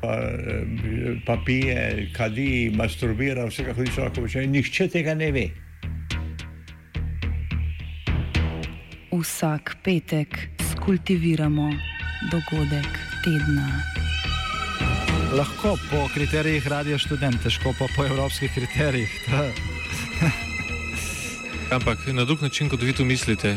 Pa, pa pije, kadi, masturbira, vse kako ti lahko reče. Nihče tega ne ve. Vsak petek skultiviramo dogodek tedna. Lahko po kriterijih radio študent, težko pa po evropskih kriterijih. Ampak na drug način, kot vi to mislite.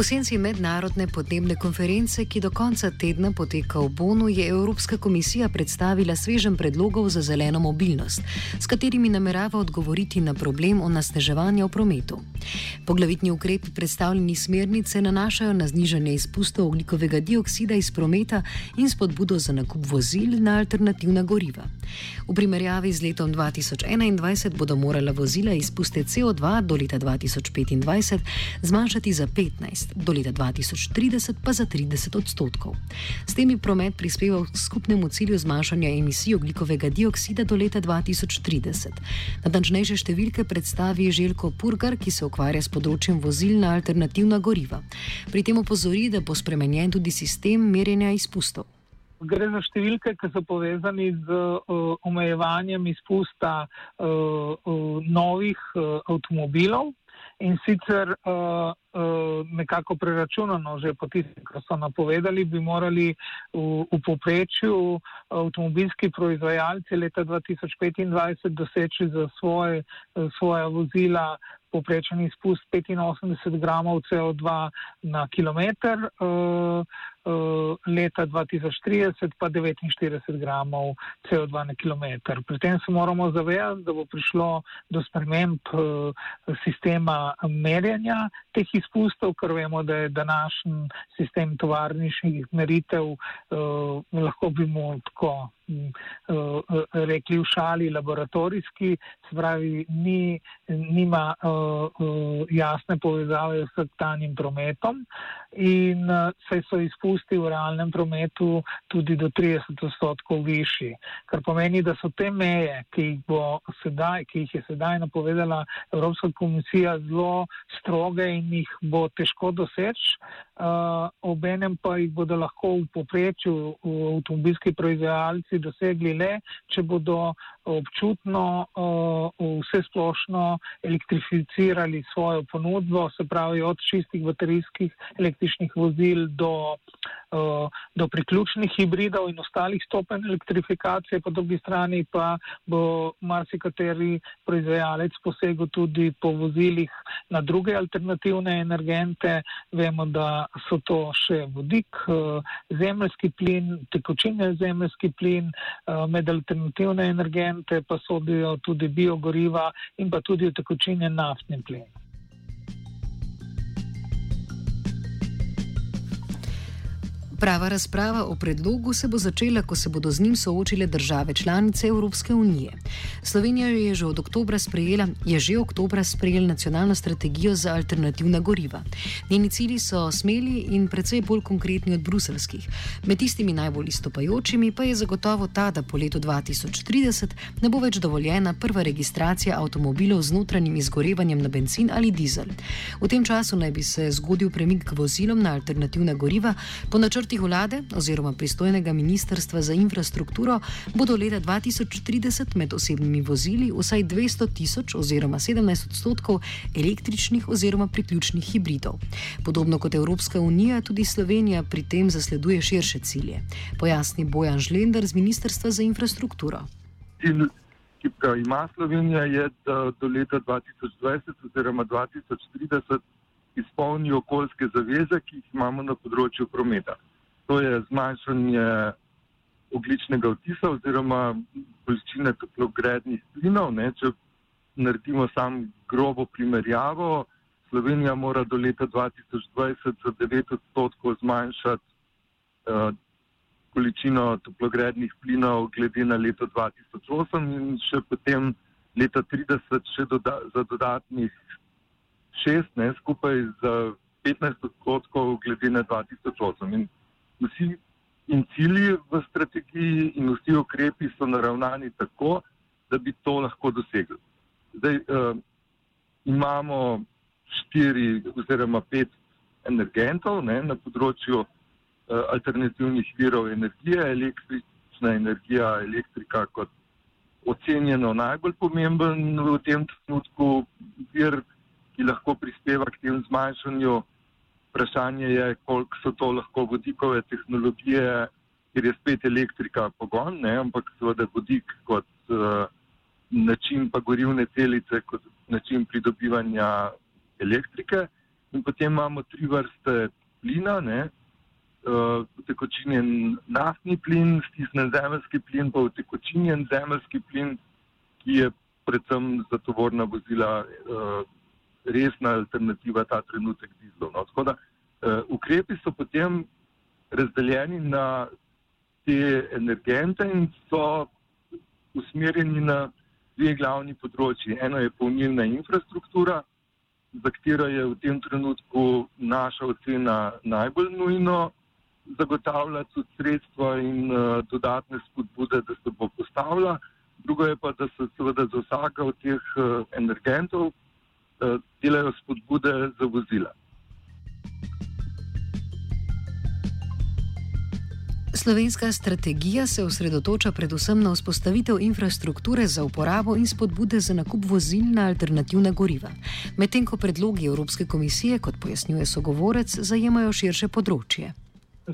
V senci mednarodne podnebne konference, ki do konca tedna poteka v Bonu, je Evropska komisija predstavila svežen predlogov za zeleno mobilnost, s katerimi namerava odgovoriti na problem onesnaževanja v prometu. Poglavitni ukrepi predstavljeni smernice nanašajo na znižanje izpustov oglikovega dioksida iz prometa in spodbudo za nakup vozil na alternativna goriva. V primerjavi z letom 2021 bodo morala vozila izpuste CO2 do leta 2025 zmanjšati za 15 do leta 2030 pa za 30 odstotkov. S tem bi promet prispeval k skupnemu cilju zmanjšanja emisij oglikovega dioksida do leta 2030. Natančnejše številke predstavi Željko Purgar, ki se ukvarja s področjem vozil na alternativna goriva. Pri tem opozori, da bo spremenjen tudi sistem merjenja izpustov. Gre za številke, ki so povezani z uh, omejevanjem izpusta uh, uh, novih uh, avtomobilov in sicer uh, nekako preračunano, že po tistem, kar so napovedali, bi morali v, v poprečju avtomobilski proizvajalci leta 2025 doseči za svoje, svoja vozila poprečen izpust 85 gramov CO2 na kilometr. Leta 2030 pa 49 gramov CO2 na kilometr. Pri tem se moramo zavedati, da bo prišlo do sprememb sistema merjenja teh izpustov, ker vemo, da je današnji sistem tovarniških meritev, lahko bi mu tako rekli v šali laboratorijski, se pravi, ni, nima jasne povezave s tanjim prometom in se so izpusti v realnem prometu tudi do 30 odstotkov višji, kar pomeni, da so te meje, ki jih, sedaj, ki jih je sedaj napovedala Evropska komisija, zelo stroge in jih bo težko doseči, obenem pa jih bodo lahko v poprečju avtomobilski proizvajalci dosegli le, če bodo občutno vse splošno elektrificirali svojo ponudbo, se pravi od čistih baterijskih električnih vozil do, do priključnih hibridov in ostalih stopenj elektrifikacije, po drugi strani pa bo marsikateri proizvajalec posegel tudi po vozilih na druge alternativne energente. Vemo, da so to še vodik, zemljski plin, tekočine zemljski plin, med alternativne energente pa sodijo tudi biogoriva in pa tudi tekočine naftni plin. Prava razprava o predlogu se bo začela, ko se bodo z njim soočile države članice Evropske unije. Slovenija je že od oktobra sprejela, je že oktobra sprejela nacionalno strategijo za alternativna goriva. Njeni cilji so smeli in precej bolj konkretni od bruselskih. Med tistimi najbolj izstopajočimi pa je zagotovo ta, da po letu 2030 ne bo več dovoljena prva registracija avtomobilov z notranjim izgorevanjem na benzin ali dizel. V tem času naj bi se zgodil premik k vozilom na alternativna goriva po načrtu načrtih vlade oziroma pristojnega ministrstva za infrastrukturo bodo leta 2030 med osebnimi vozili vsaj 200 tisoč oziroma 17 odstotkov električnih oziroma priključnih hibridov. Podobno kot Evropska unija, tudi Slovenija pri tem zasleduje širše cilje. Pojasni Bojan Žlender z Ministrstva za infrastrukturo. In ki ga ima Slovenija, je, da do leta 2020 oziroma 2030 izpolni okoljske zaveze, ki jih imamo na področju prometa. To je zmanjšanje ogličnega vtisa oziroma količine toplogrednih plinov. Ne, če naredimo sam grobo primerjavo, Slovenija mora do leta 2020 za 9 odstotkov zmanjšati uh, količino toplogrednih plinov glede na leto 2008 in še potem leta 30 še doda za dodatnih 6, ne, skupaj za 15 odstotkov glede na 2008. In vsi in cilji v strategiji in vsi ukrepi so naravnani tako, da bi to lahko dosegli. Zdaj uh, imamo štiri oziroma pet energentov ne, na področju uh, alternativnih virov energije, električna energija, elektrika kot ocenjeno najbolj pomemben v tem trenutku vir, ki lahko prispeva k tem zmanjšanju Vprašanje je, koliko so to lahko vodikove tehnologije, ker je spet elektrika pogon, ne? ampak seveda vodik kot uh, način pa gorivne celice, kot način pridobivanja elektrike. In potem imamo tri vrste plina, uh, utekočinjen naftni plin, stisnen zemljski plin, pa utekočinjen zemljski plin, ki je predvsem za tovorna vozila. Uh, resna alternativa ta trenutek dizlov. No. Tako da uh, ukrepi so potem razdeljeni na te energente in so usmerjeni na dve glavni področji. Eno je polnilna infrastruktura, za katero je v tem trenutku naša ocena najbolj nujno zagotavljati sredstva in uh, dodatne spodbude, da se bo postavila. Drugo je pa, da se seveda za vsaka od teh uh, energentov delajo spodbude za vozila. Slovenska strategija se osredotoča predvsem na vzpostavitev infrastrukture za uporabo in spodbude za nakup vozil na alternativna goriva, medtem ko predlogi Evropske komisije, kot pojasnjuje sogovorec, zajemajo širše področje.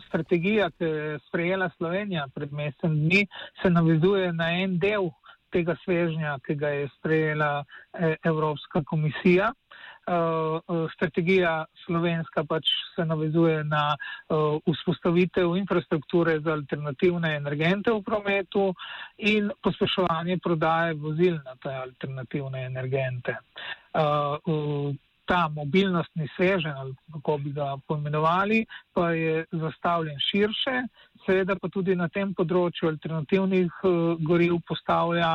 Strategija, ki je sprejela Slovenija pred mesecem dni, se navezuje na en del tega svežnja, ki ga je sprejela eh, Evropska komisija. Uh, strategija slovenska pač se navezuje na vzpostavitev infrastrukture za alternativne energente v prometu in pospeševanje prodaje vozil na te alternativne energente. Ta mobilnostni svežen, ali kako bi ga poimenovali, pa je zastavljen širše, seveda pa tudi na tem področju alternativnih uh, goriv postavlja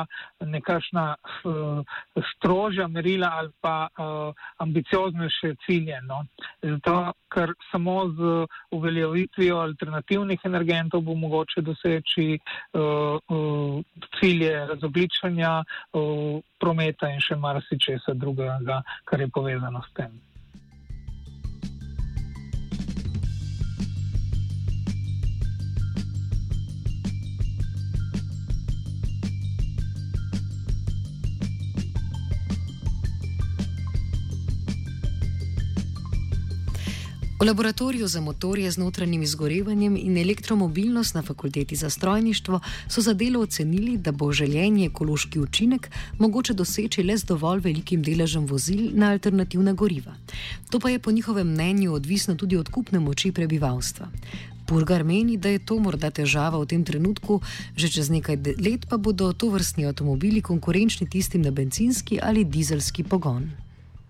nekašna uh, strožja merila ali pa uh, ambicioznejše cilje. No. Zato, ker samo z uveljavitvijo alternativnih energentov bo mogoče doseči cilje razobličanja uh, prometa in še marsičesa drugega, kar je povezano s tem. V laboratoriju za motorje z notranjim izgorevanjem in elektromobilnost na fakulteti za strojništvo so za delo ocenili, da bo željeni ekološki učinek mogoče doseči le z dovolj velikim deležem vozil na alternativna goriva. To pa je po njihovem mnenju odvisno tudi od kupne moči prebivalstva. Burgar meni, da je to morda težava v tem trenutku, že čez nekaj let pa bodo to vrstni avtomobili konkurenčni tistim na benzinski ali dizelski pogon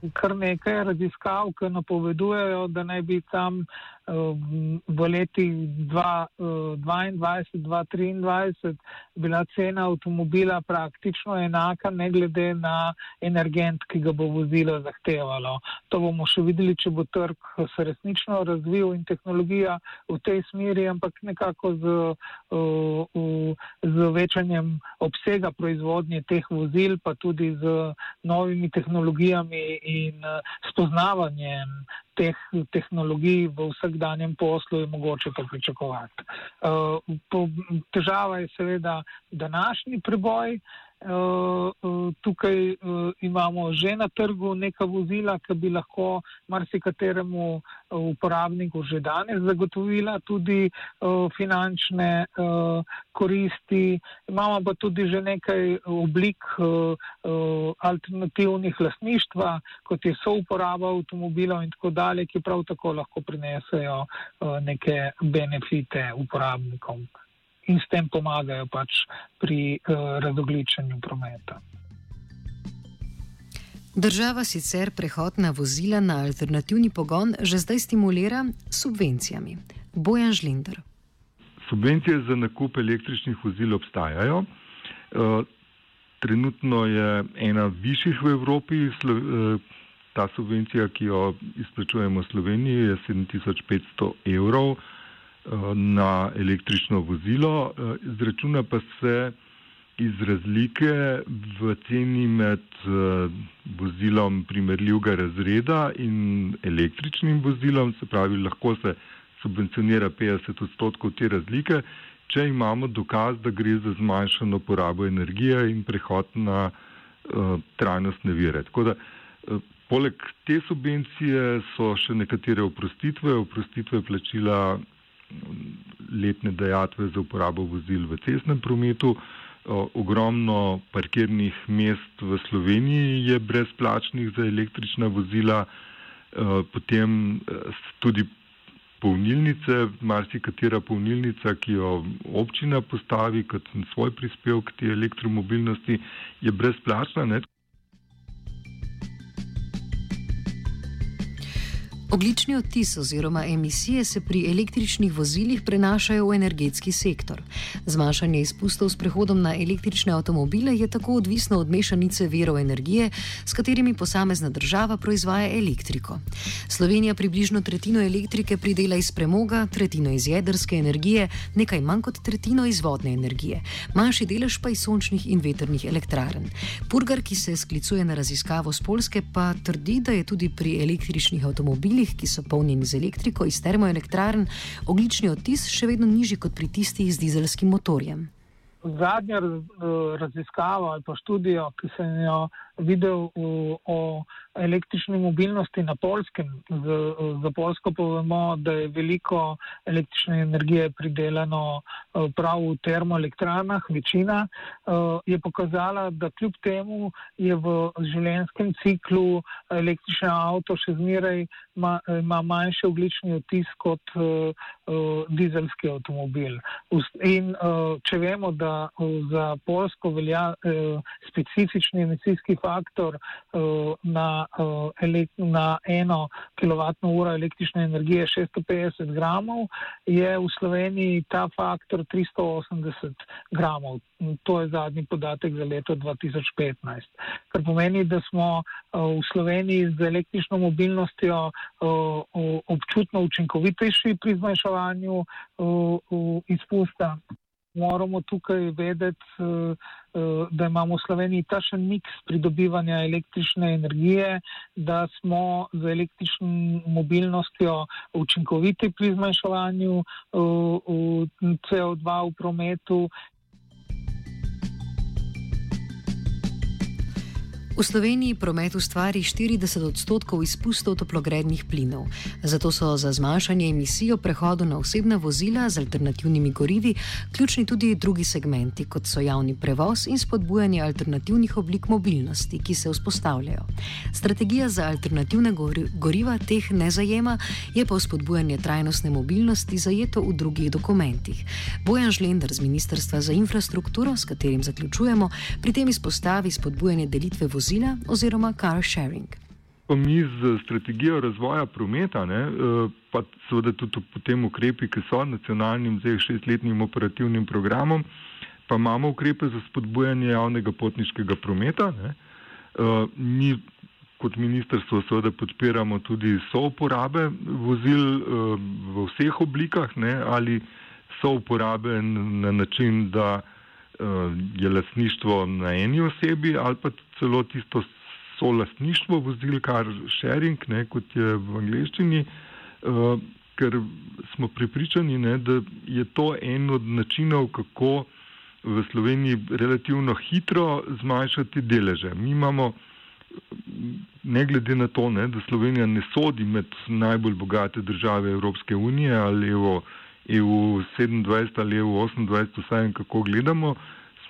kar nekaj raziskav, ki napovedujejo, da naj bi tam v letih 2022-2023 bila cena avtomobila praktično enaka, ne glede na energent, ki ga bo vozilo zahtevalo. To bomo še videli, če bo trg se resnično razvil in tehnologija v tej smeri, ampak nekako z, z večanjem obsega proizvodnje teh vozil, pa tudi z novimi tehnologijami in spoznavanjem teh tehnologij v vsakdanjem poslu je mogoče to pričakovati. Uh, težava je seveda današnji preboj Tukaj imamo že na trgu neka vozila, ki bi lahko marsikateremu uporabniku že danes zagotovila tudi finančne koristi. Imamo pa tudi že nekaj oblik alternativnih lasništva, kot je souporaba avtomobilov in tako dalje, ki prav tako lahko prinesejo neke benefite uporabnikom in s tem pomagajo pač pri uh, razogličenju prometa. Država sicer prehod na vozila na alternativni pogon že zdaj stimulira s subvencijami. Bojan Žlinder. Subvencije za nakup električnih vozil obstajajo. Uh, trenutno je ena višjih v Evropi. Uh, ta subvencija, ki jo izplačujemo v Sloveniji, je 7500 evrov. Na električno vozilo, eh, izračuna pa se iz razlike v ceni med eh, vozilom primerljivega razreda in električnim vozilom, se pravi, lahko se subvencionira 50 odstotkov te razlike, če imamo dokaz, da gre za zmanjšano porabo energije in prehod na uh, trajnostne vire. Tako da uh, poleg te subvencije so še nekatere oprostitve, oprostitve plačila letne dejatve za uporabo vozil v cestnem prometu. Ogromno parkirnih mest v Sloveniji je brezplačnih za električna vozila, potem tudi polnilnice, marsikatera polnilnica, ki jo občina postavi kot svoj prispevek k tej elektromobilnosti, je brezplačna. Ne? Oglični odtis oziroma emisije se pri električnih vozilih prenašajo v energetski sektor. Zmanjšanje izpustov s prehodom na električne avtomobile je tako odvisno od mešanice verov energije, s katerimi posamezna država proizvaja elektriko. Slovenija približno tretjino elektrike pridela iz premoga, tretjino iz jedrske energije, nekaj manj kot tretjino iz vodne energije, manjši delež pa iz sončnih in veternih elektrarn. Purgar, ki se sklicuje na raziskavo z Polske, pa trdi, da je tudi pri električnih avtomobilih avtomobilih, ki so polnjeni z elektriko iz termoelektrarn, oglični odtis še vedno nižji kot pri tistih z dizelskim motorjem. Zadnja raziskava ali pa študijo, ki sem jo videl o električni mobilnosti na polskem. Za Polsko povemo, da je veliko električne energije pridelano eh, prav v termoelektrarnah, večina eh, je pokazala, da kljub temu je v življenjskem ciklu električni avto še zmeraj ima manjši oglični otis kot uh, dizelski avtomobil. In uh, če vemo, da uh, za Polsko velja uh, specifični emisijski faktor uh, na na eno kilovatno uro električne energije 650 gramov, je v Sloveniji ta faktor 380 gramov. To je zadnji podatek za leto 2015. Kar pomeni, da smo v Sloveniji z električno mobilnostjo občutno učinkovitejši pri zmanjševanju izpusta moramo tukaj vedeti, eh, eh, da imamo v Sloveniji tašen miks pridobivanja električne energije, da smo z električno mobilnostjo učinkoviti pri zmanjševanju eh, CO2 v prometu V Sloveniji promet ustvari 40 odstotkov izpustov toplogrednih plinov, zato so za zmanjšanje emisij o prehodu na osebna vozila z alternativnimi gorivi ključni tudi drugi segmenti, kot so javni prevoz in spodbujanje alternativnih oblik mobilnosti, ki se vzpostavljajo. Strategija za alternativne goriva teh ne zajema, je pa spodbujanje trajnostne mobilnosti zajeto v drugih dokumentih. Bojan Žlender z Ministrstva za infrastrukturo, s katerim zaključujemo, pri tem izpostavi spodbujanje delitve vozil vozila oziroma car sharing. Pa mi z strategijo razvoja prometa, ne, eh, pa seveda tudi potem ukrepi, ki so nacionalnim, zdaj šestletnim operativnim programom, pa imamo ukrepe za spodbujanje javnega potniškega prometa. Ne. Eh, mi kot ministrstvo seveda podpiramo tudi souporabe vozil eh, v vseh oblikah ne, ali souporabe na način, da je lasništvo na eni osebi ali pa celo tisto solastništvo vozil, kar sharing, ne, kot je v angleščini, uh, ker smo pripričani, ne, da je to en od načinov, kako v Sloveniji relativno hitro zmanjšati deleže. Mi imamo, ne glede na to, ne, da Slovenija ne sodi med najbolj bogate države Evropske unije ali EU, EU 27 ali EU 28, vsaj kako gledamo,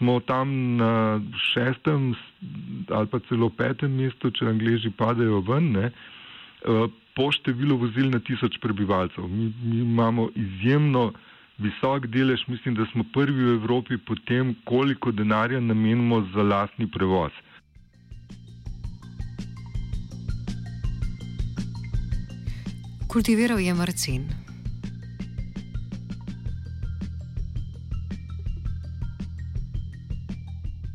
smo tam na šestem ali pa celo petem mestu, če angliži padejo ven, ne, po številu vozil na tisoč prebivalcev. Mi, mi imamo izjemno visok delež, mislim, da smo prvi v Evropi po tem, koliko denarja namenimo za lastni prevoz. Kultiviral je Marcin.